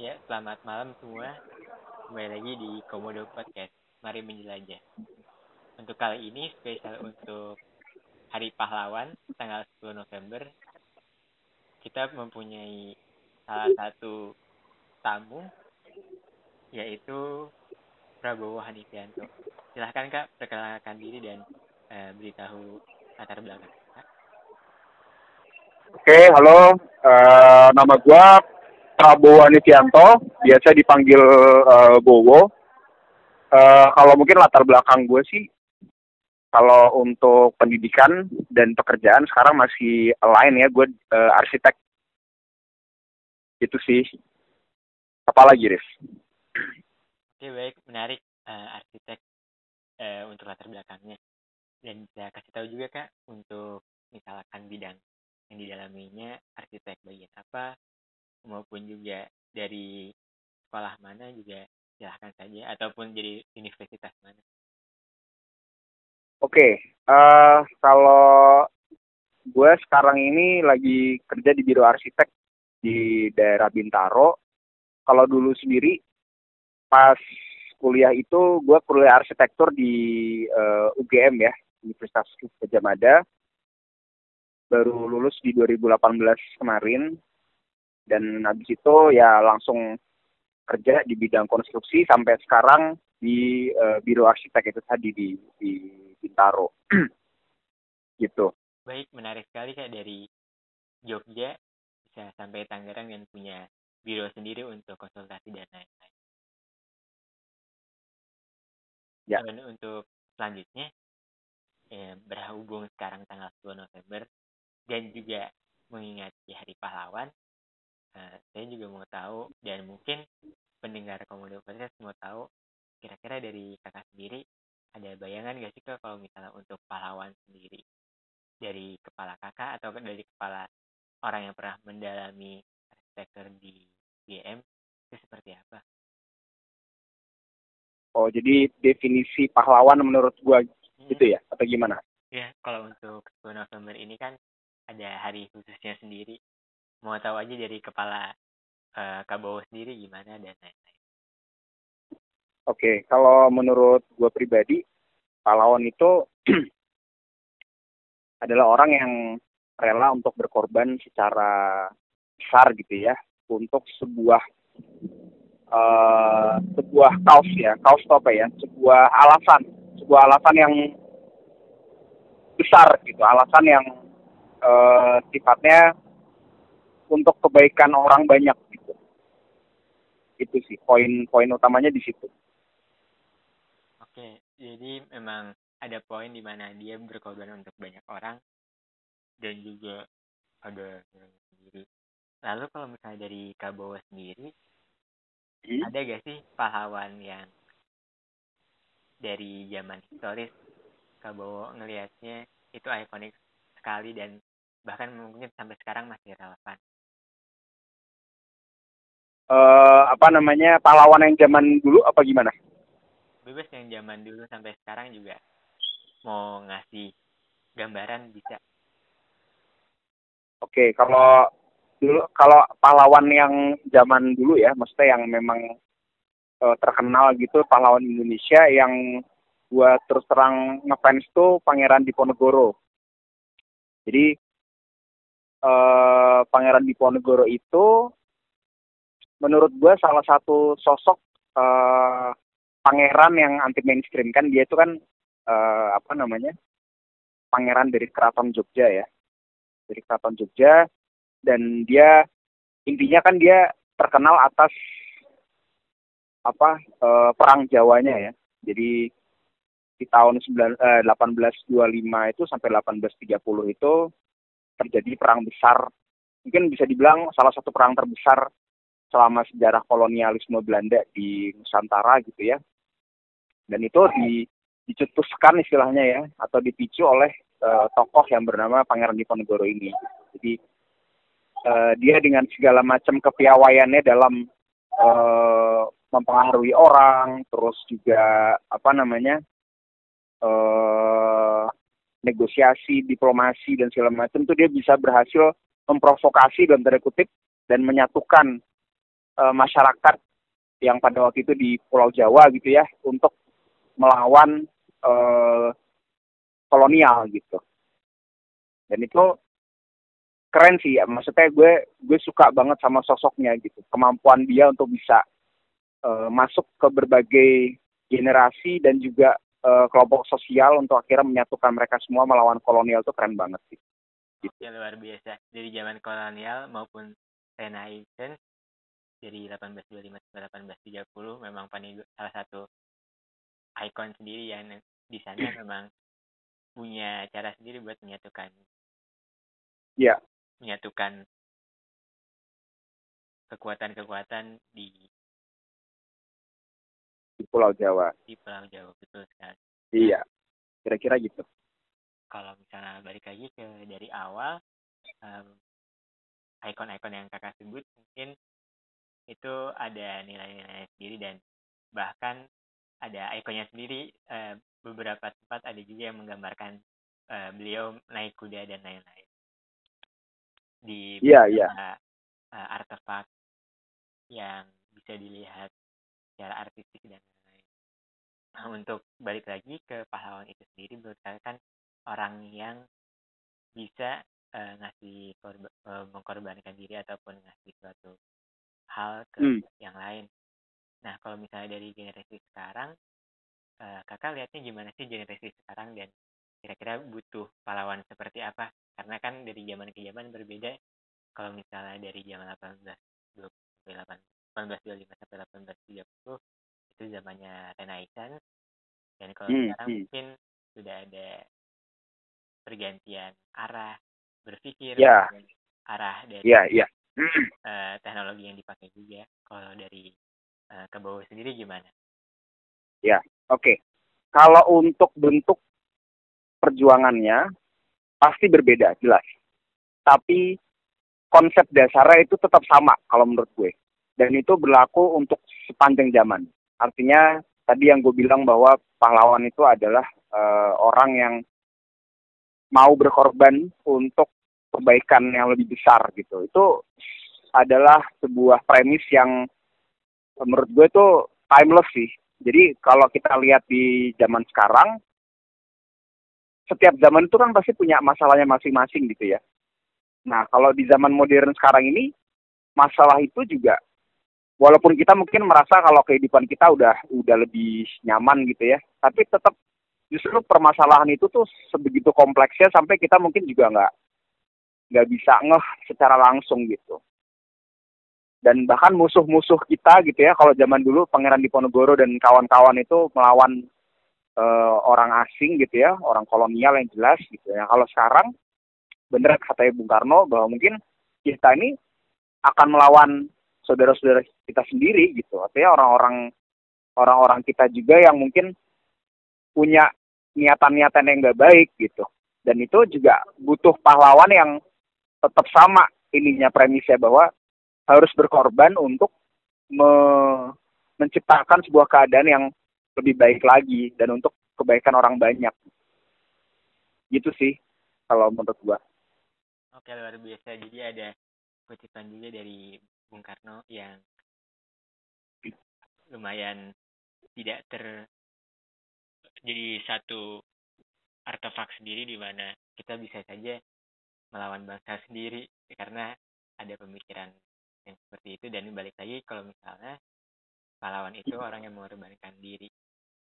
Ya, selamat malam semua. Kembali lagi di Komodo Podcast. Mari menjelajah. Untuk kali ini spesial untuk Hari Pahlawan tanggal 10 November. Kita mempunyai salah satu tamu yaitu Prabowo Hanifianto. Silahkan Kak perkenalkan diri dan uh, beritahu latar belakang. Oke, halo. Uh, nama gua Prabowo Anifianto, biasa dipanggil uh, Bowo. Uh, kalau mungkin latar belakang gue sih, kalau untuk pendidikan dan pekerjaan sekarang masih lain ya, gue uh, arsitek. Itu sih. Apalagi, Riz? Oke, baik. Menarik uh, arsitek uh, untuk latar belakangnya. Dan bisa kasih tahu juga, Kak, untuk misalkan bidang yang didalaminya arsitek bagian apa, maupun juga dari sekolah mana juga silahkan saja ataupun jadi universitas mana. Oke, okay, uh, eh, kalau gue sekarang ini lagi kerja di biro arsitek di daerah Bintaro. Kalau dulu sendiri pas kuliah itu gue kuliah arsitektur di uh, eh, UGM ya, Universitas Gajah Mada. Baru lulus di 2018 kemarin dan habis itu ya langsung kerja di bidang konstruksi sampai sekarang di uh, biro arsitek itu tadi di di Bintaro. Gitu. Baik menarik sekali kayak dari Jogja bisa sampai Tangerang dan punya biro sendiri untuk konsultasi dan lain-lain. Ya. dan untuk selanjutnya ya, berhubung sekarang tanggal 10 November dan juga mengingat Hari Pahlawan Nah, saya juga mau tahu dan mungkin pendengar Komodo Podcast mau tahu kira-kira dari kakak sendiri ada bayangan gak sih kak kalau misalnya untuk pahlawan sendiri dari kepala kakak atau dari kepala orang yang pernah mendalami arsitektur di GM itu seperti apa? Oh jadi definisi pahlawan menurut gua hmm. itu ya atau gimana? Ya kalau untuk 10 November ini kan ada hari khususnya sendiri mau tahu aja dari kepala uh, Kabowo sendiri gimana dan lain-lain. Oke, kalau menurut gue pribadi, pahlawan itu adalah orang yang rela untuk berkorban secara besar gitu ya untuk sebuah uh, sebuah kaos ya kaos apa ya sebuah alasan sebuah alasan yang besar gitu alasan yang uh, sifatnya untuk kebaikan orang banyak gitu. Itu sih poin-poin utamanya di situ. Oke, jadi memang ada poin di mana dia berkorban untuk banyak orang dan juga ada sendiri. Lalu kalau misalnya dari Kabowo sendiri, hmm? ada gak sih pahlawan yang dari zaman historis Kabowo ngelihatnya itu ikonik sekali dan bahkan mungkin sampai sekarang masih relevan uh, apa namanya pahlawan yang zaman dulu apa gimana? Bebas yang zaman dulu sampai sekarang juga mau ngasih gambaran bisa. Oke, kalau dulu kalau pahlawan yang zaman dulu ya, maksudnya yang memang uh, terkenal gitu pahlawan Indonesia yang gua terus terang ngefans tuh Pangeran Diponegoro. Jadi uh, Pangeran Diponegoro itu menurut gue salah satu sosok uh, pangeran yang anti mainstream kan dia itu kan uh, apa namanya pangeran dari keraton Jogja ya. Dari keraton Jogja dan dia intinya kan dia terkenal atas apa uh, perang Jawanya ya. Jadi di tahun 9, eh, 1825 itu sampai 1830 itu terjadi perang besar. Mungkin bisa dibilang salah satu perang terbesar selama sejarah kolonialisme Belanda di Nusantara gitu ya. Dan itu di, dicetuskan istilahnya ya, atau dipicu oleh uh, tokoh yang bernama Pangeran Diponegoro ini. Jadi uh, dia dengan segala macam kepiawaiannya dalam uh, mempengaruhi orang, terus juga apa namanya uh, negosiasi, diplomasi dan segala macam itu dia bisa berhasil memprovokasi dalam tanda kutip dan menyatukan uh, masyarakat yang pada waktu itu di Pulau Jawa gitu ya untuk melawan uh, kolonial gitu. Dan itu keren sih ya. Maksudnya gue gue suka banget sama sosoknya gitu. Kemampuan dia untuk bisa uh, masuk ke berbagai generasi dan juga uh, kelompok sosial untuk akhirnya menyatukan mereka semua melawan kolonial itu keren banget sih. Gitu. ya luar biasa. Dari zaman kolonial maupun Renaissance dari 1825 sampai 1830 memang Panigo salah satu ikon sendiri yang di sana memang punya cara sendiri buat menyatukan ya menyatukan kekuatan-kekuatan di di Pulau Jawa. Di Pulau Jawa betul sekali. Iya, kira-kira gitu. Kalau misalnya balik lagi ke dari awal, um, ikon-ikon yang kakak sebut mungkin itu ada nilai-nilai sendiri dan bahkan ada ikonnya sendiri. Uh, beberapa tempat ada juga yang menggambarkan uh, beliau naik kuda dan lain-lain di yeah, yeah. Uh, artefak yang bisa dilihat secara artistik dan lain-lain. Nah, untuk balik lagi ke pahlawan itu sendiri, menurut saya kan orang yang bisa uh, ngasih korba, uh, mengkorbankan diri ataupun ngasih suatu hal ke hmm. yang lain. Nah, kalau misalnya dari generasi sekarang, uh, kakak lihatnya gimana sih generasi sekarang dan kira-kira butuh pahlawan seperti apa karena kan dari zaman ke zaman berbeda kalau misalnya dari zaman 18 1825 sampai 1830 itu zamannya Renaissance dan kalau hmm, sekarang hmm. mungkin sudah ada pergantian arah berpikir yeah. arah dari yeah, yeah. Uh, teknologi yang dipakai juga kalau dari uh, ke bawah sendiri gimana? Ya, oke. Okay. Kalau untuk bentuk perjuangannya pasti berbeda jelas. Tapi konsep dasarnya itu tetap sama kalau menurut gue. Dan itu berlaku untuk sepanjang zaman. Artinya tadi yang gue bilang bahwa pahlawan itu adalah uh, orang yang mau berkorban untuk kebaikan yang lebih besar gitu. Itu adalah sebuah premis yang menurut gue itu timeless sih. Jadi kalau kita lihat di zaman sekarang, setiap zaman itu kan pasti punya masalahnya masing-masing gitu ya. Nah, kalau di zaman modern sekarang ini, masalah itu juga, walaupun kita mungkin merasa kalau kehidupan kita udah udah lebih nyaman gitu ya, tapi tetap justru permasalahan itu tuh sebegitu kompleksnya sampai kita mungkin juga nggak nggak bisa ngeh secara langsung gitu. Dan bahkan musuh-musuh kita gitu ya, kalau zaman dulu Pangeran Diponegoro dan kawan-kawan itu melawan uh, orang asing gitu ya, orang kolonial yang jelas gitu ya. Kalau sekarang bener katanya Bung Karno bahwa mungkin kita ini akan melawan saudara-saudara kita sendiri gitu. Artinya orang-orang orang-orang kita juga yang mungkin punya niatan-niatan yang nggak baik gitu. Dan itu juga butuh pahlawan yang tetap sama ininya premisnya bahwa harus berkorban untuk me menciptakan sebuah keadaan yang lebih baik lagi dan untuk kebaikan orang banyak. Gitu sih kalau menurut gua. Oke luar biasa. Jadi ada kutipan juga dari Bung Karno yang lumayan tidak ter jadi satu artefak sendiri di mana kita bisa saja melawan bangsa sendiri karena ada pemikiran yang seperti itu dan balik lagi kalau misalnya pahlawan itu orang yang mengorbankan diri.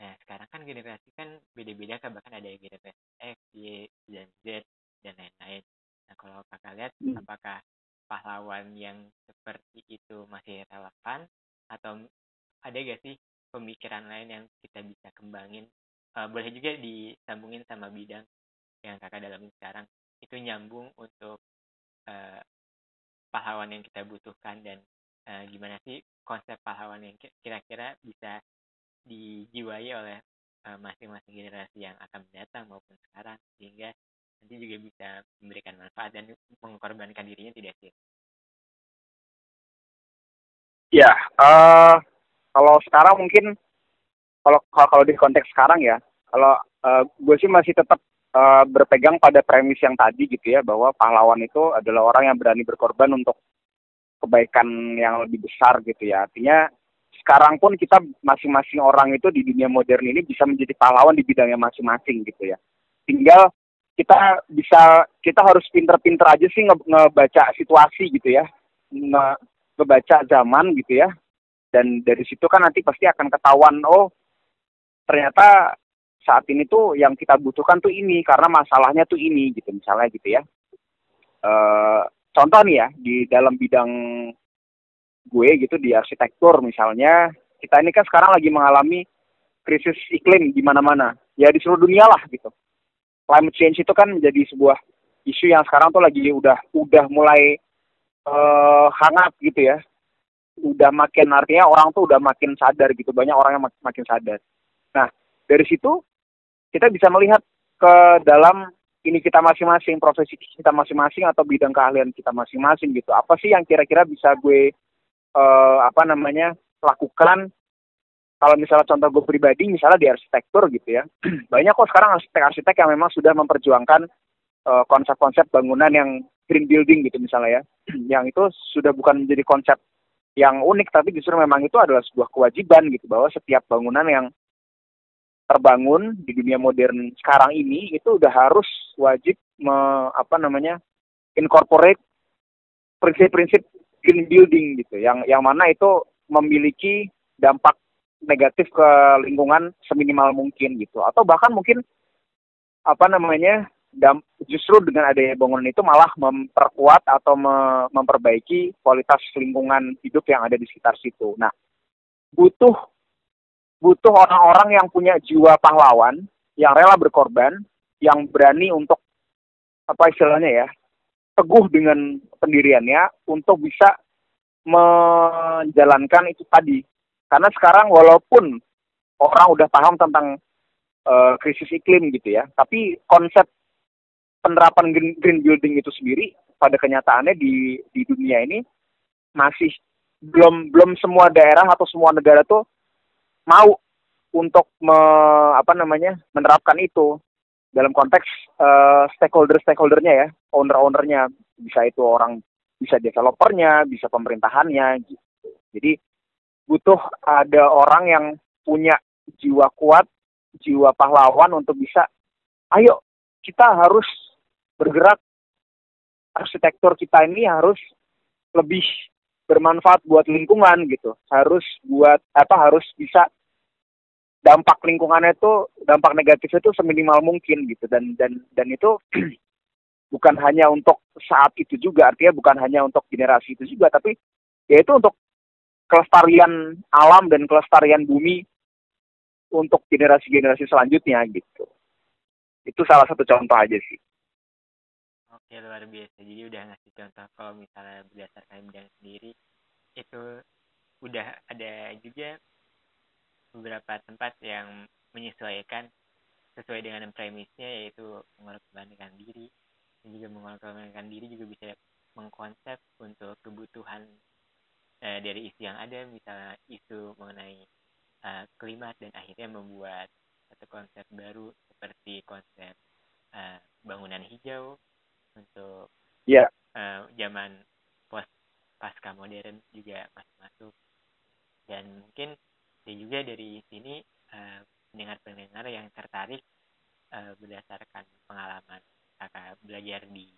Nah sekarang kan generasi kan beda-beda kan bahkan ada generasi X, Y, dan Z dan lain-lain. Nah, kalau kakak lihat, hmm. apakah pahlawan yang seperti itu masih relevan atau ada gak sih pemikiran lain yang kita bisa kembangin? Uh, boleh juga disambungin sama bidang yang kakak dalami sekarang. Itu nyambung untuk uh, pahlawan yang kita butuhkan dan uh, gimana sih konsep pahlawan yang kira-kira bisa dijiwai oleh masing-masing uh, generasi yang akan mendatang maupun sekarang sehingga nanti juga bisa memberikan manfaat dan mengorbankan dirinya tidak sih? Ya, uh, kalau sekarang mungkin kalau kalau di konteks sekarang ya, kalau uh, gue sih masih tetap uh, berpegang pada premis yang tadi gitu ya, bahwa pahlawan itu adalah orang yang berani berkorban untuk kebaikan yang lebih besar gitu ya. Artinya sekarang pun kita masing-masing orang itu di dunia modern ini bisa menjadi pahlawan di bidangnya masing-masing gitu ya. Tinggal kita bisa kita harus pinter-pinter aja sih nge ngebaca situasi gitu ya. Nge ngebaca zaman gitu ya. Dan dari situ kan nanti pasti akan ketahuan oh ternyata saat ini tuh yang kita butuhkan tuh ini karena masalahnya tuh ini gitu misalnya gitu ya. Uh, contoh nih ya di dalam bidang gue gitu di arsitektur misalnya kita ini kan sekarang lagi mengalami krisis iklim di mana-mana. Ya di seluruh dunia lah gitu. Climate change itu kan menjadi sebuah isu yang sekarang tuh lagi udah udah mulai uh, hangat gitu ya. Udah makin artinya orang tuh udah makin sadar gitu banyak orang yang mak makin sadar. Nah dari situ kita bisa melihat ke dalam ini kita masing-masing profesi kita masing-masing atau bidang keahlian kita masing-masing gitu. Apa sih yang kira-kira bisa gue uh, apa namanya lakukan? Kalau misalnya contoh gue pribadi misalnya di arsitektur gitu ya. Banyak kok sekarang arsitek-arsitek yang memang sudah memperjuangkan uh, konsep-konsep bangunan yang green building gitu misalnya ya. Yang itu sudah bukan menjadi konsep yang unik tapi justru memang itu adalah sebuah kewajiban gitu bahwa setiap bangunan yang terbangun di dunia modern sekarang ini itu udah harus wajib me, apa namanya incorporate prinsip-prinsip green building gitu yang yang mana itu memiliki dampak negatif ke lingkungan seminimal mungkin gitu atau bahkan mungkin apa namanya dam, justru dengan adanya bangunan itu malah memperkuat atau me, memperbaiki kualitas lingkungan hidup yang ada di sekitar situ. Nah, butuh butuh orang-orang yang punya jiwa pahlawan, yang rela berkorban, yang berani untuk apa istilahnya ya, teguh dengan pendiriannya untuk bisa menjalankan itu tadi. Karena sekarang walaupun orang udah paham tentang uh, krisis iklim gitu ya, tapi konsep penerapan green, green building itu sendiri pada kenyataannya di di dunia ini masih belum belum semua daerah atau semua negara tuh mau untuk me, apa namanya menerapkan itu dalam konteks uh, stakeholder stakeholdernya ya owner ownernya bisa itu orang bisa developernya bisa pemerintahannya gitu. Jadi butuh ada orang yang punya jiwa kuat jiwa pahlawan untuk bisa ayo kita harus bergerak. Arsitektur kita ini harus lebih bermanfaat buat lingkungan gitu. Harus buat apa harus bisa dampak lingkungannya itu dampak negatifnya itu seminimal mungkin gitu. Dan dan dan itu bukan hanya untuk saat itu juga. Artinya bukan hanya untuk generasi itu juga. Tapi ya itu untuk kelestarian alam dan kelestarian bumi untuk generasi-generasi selanjutnya gitu. Itu salah satu contoh aja sih oke luar biasa. Jadi udah ngasih contoh kalau misalnya berdasarkan bidang sendiri itu udah ada juga beberapa tempat yang menyesuaikan sesuai dengan premisnya yaitu mengorbankan diri. Dan juga mengorbankan diri juga bisa mengkonsep untuk kebutuhan eh, dari isu yang ada. Misalnya isu mengenai uh, klimat dan akhirnya membuat satu konsep baru seperti konsep uh, bangunan hijau untuk yeah. uh, zaman post pasca modern juga masih masuk. Dan mungkin dan juga dari sini uh, pendengar-pendengar yang tertarik uh, berdasarkan pengalaman kakak belajar di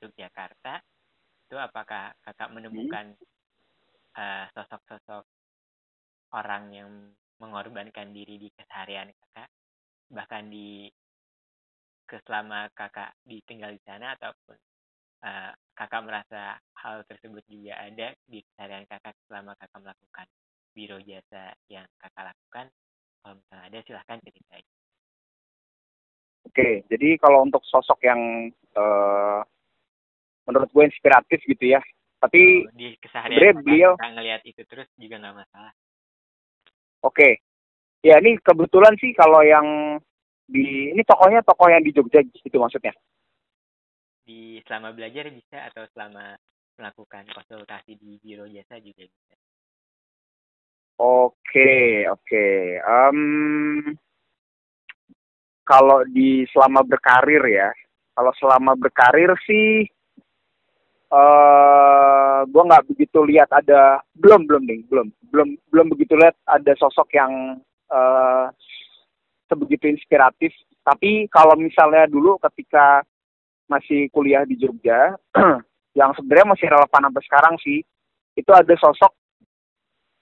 Yogyakarta itu apakah kakak menemukan uh, sosok-sosok orang yang mengorbankan diri di keseharian kakak? Bahkan di keselama kakak ditinggal di sana ataupun uh, kakak merasa hal tersebut juga ada di keseharian kakak selama kakak melakukan biro jasa yang kakak lakukan? Kalau misalnya ada silahkan ceritain oke jadi kalau untuk sosok yang uh, menurut gue inspiratif gitu ya tapi oh, di keseharian beliau ngelihat itu terus juga nggak masalah. Oke ya ini kebetulan sih kalau yang di ini tokohnya tokoh yang di Jogja gitu maksudnya? Di selama belajar bisa atau selama melakukan konsultasi di biro jasa juga bisa. Oke, oke. Um, kalau di selama berkarir ya, kalau selama berkarir sih uh, gue nggak begitu lihat ada belum belum nih belum. Belum belum begitu lihat ada sosok yang uh, sebegitu inspiratif. Tapi kalau misalnya dulu ketika masih kuliah di Jogja yang sebenarnya masih relevan sampai sekarang sih itu ada sosok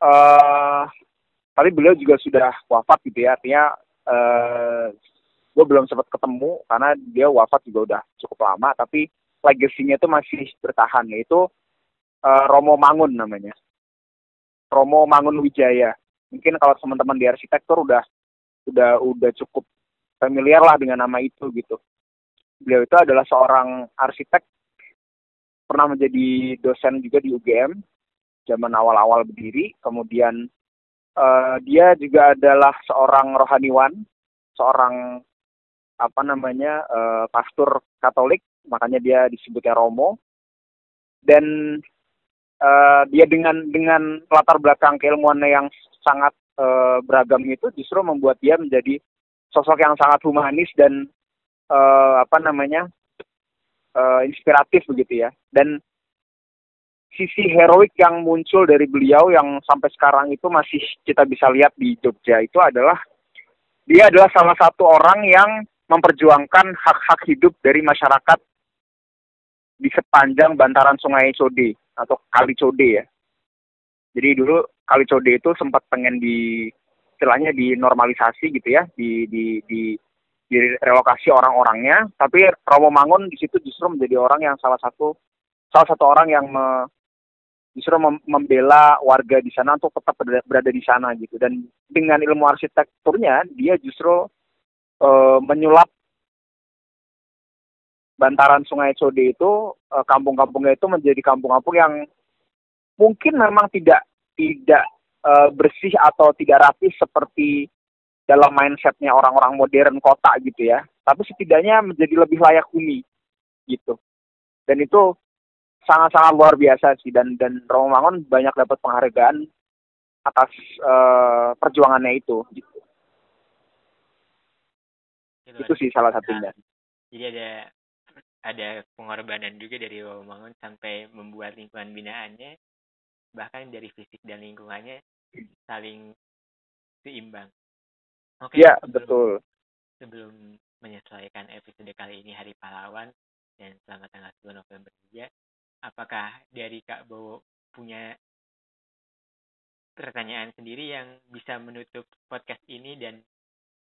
uh, tapi beliau juga sudah wafat gitu ya. Artinya uh, gue belum sempat ketemu karena dia wafat juga udah cukup lama tapi legasinya itu masih bertahan yaitu uh, Romo Mangun namanya. Romo Mangun Wijaya. Mungkin kalau teman-teman di arsitektur udah udah udah cukup familiar lah dengan nama itu gitu. Beliau itu adalah seorang arsitek pernah menjadi dosen juga di UGM zaman awal-awal berdiri. Kemudian uh, dia juga adalah seorang rohaniwan seorang apa namanya uh, pastor Katolik makanya dia disebutnya Romo. Dan uh, dia dengan dengan latar belakang keilmuannya yang sangat uh, beragam itu justru membuat dia menjadi sosok yang sangat humanis dan uh, apa namanya uh, inspiratif begitu ya dan sisi heroik yang muncul dari beliau yang sampai sekarang itu masih kita bisa lihat di Jogja itu adalah dia adalah salah satu orang yang memperjuangkan hak-hak hidup dari masyarakat di sepanjang bantaran Sungai Code atau Kali Code ya. Jadi dulu Kali Code itu sempat pengen di istilahnya dinormalisasi gitu ya, di di di di relokasi orang-orangnya, tapi Romo Mangun di situ justru menjadi orang yang salah satu salah satu orang yang me, justru mem membela warga di sana untuk tetap berada, berada di sana gitu. Dan dengan ilmu arsitekturnya dia justru uh, menyulap bantaran Sungai Code itu uh, kampung-kampungnya itu menjadi kampung-kampung yang mungkin memang tidak tidak uh, bersih atau tidak rapi seperti dalam mindsetnya orang-orang modern kota gitu ya tapi setidaknya menjadi lebih layak huni gitu dan itu sangat-sangat luar biasa sih dan dan Romo Mangun banyak dapat penghargaan atas uh, perjuangannya itu gitu. Itu, itu sih salah satunya. Jadi ada ada pengorbanan juga dari Romo Mangun sampai membuat lingkungan binaannya bahkan dari fisik dan lingkungannya saling seimbang. Oke. Okay, ya, betul. Sebelum menyesuaikan episode kali ini Hari Pahlawan dan selamat tanggal 10 November juga, apakah dari Kak Bowo punya pertanyaan sendiri yang bisa menutup podcast ini dan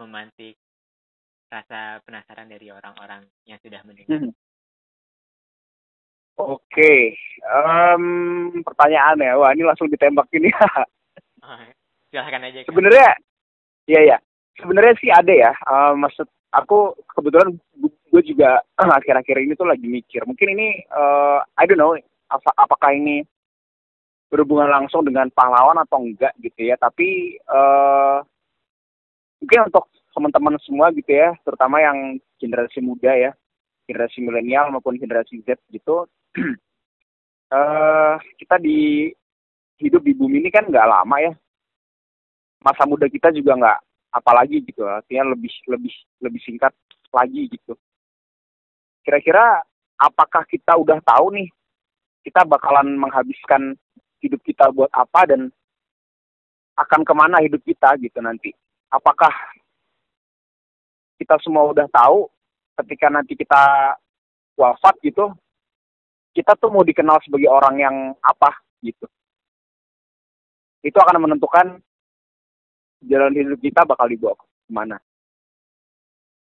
memantik rasa penasaran dari orang-orang yang sudah mendengar? Hmm. Oke, okay. um, pertanyaan ya, wah ini langsung ditembak ini. oh, silahkan aja. Sebenarnya, iya ya, sebenarnya sih ada ya. Uh, maksud aku kebetulan gue juga akhir-akhir ini tuh lagi mikir mungkin ini uh, I don't know ap apakah ini berhubungan langsung dengan pahlawan atau enggak gitu ya tapi uh, mungkin untuk teman-teman semua gitu ya terutama yang generasi muda ya generasi milenial maupun generasi Z gitu uh, kita di hidup di bumi ini kan nggak lama ya. Masa muda kita juga nggak apalagi gitu artinya lebih lebih lebih singkat lagi gitu. Kira-kira apakah kita udah tahu nih kita bakalan menghabiskan hidup kita buat apa dan akan ke mana hidup kita gitu nanti? Apakah kita semua udah tahu ketika nanti kita wafat gitu kita tuh mau dikenal sebagai orang yang apa gitu itu akan menentukan jalan hidup kita bakal dibawa ke mana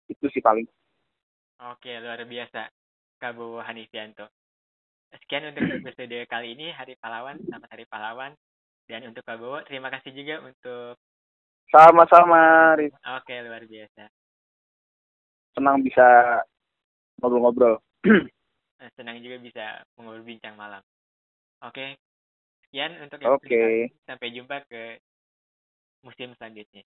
itu sih paling Oke, luar biasa. Kabu Hanifianto. Sekian untuk episode kali ini Hari Pahlawan, selamat Hari Pahlawan. Dan untuk Kabowo, terima kasih juga untuk sama-sama. Oke, luar biasa. Senang bisa ngobrol-ngobrol. Eh, senang juga bisa mengobrol bincang malam. Oke, sekian untuk episode okay. Sampai jumpa ke musim selanjutnya.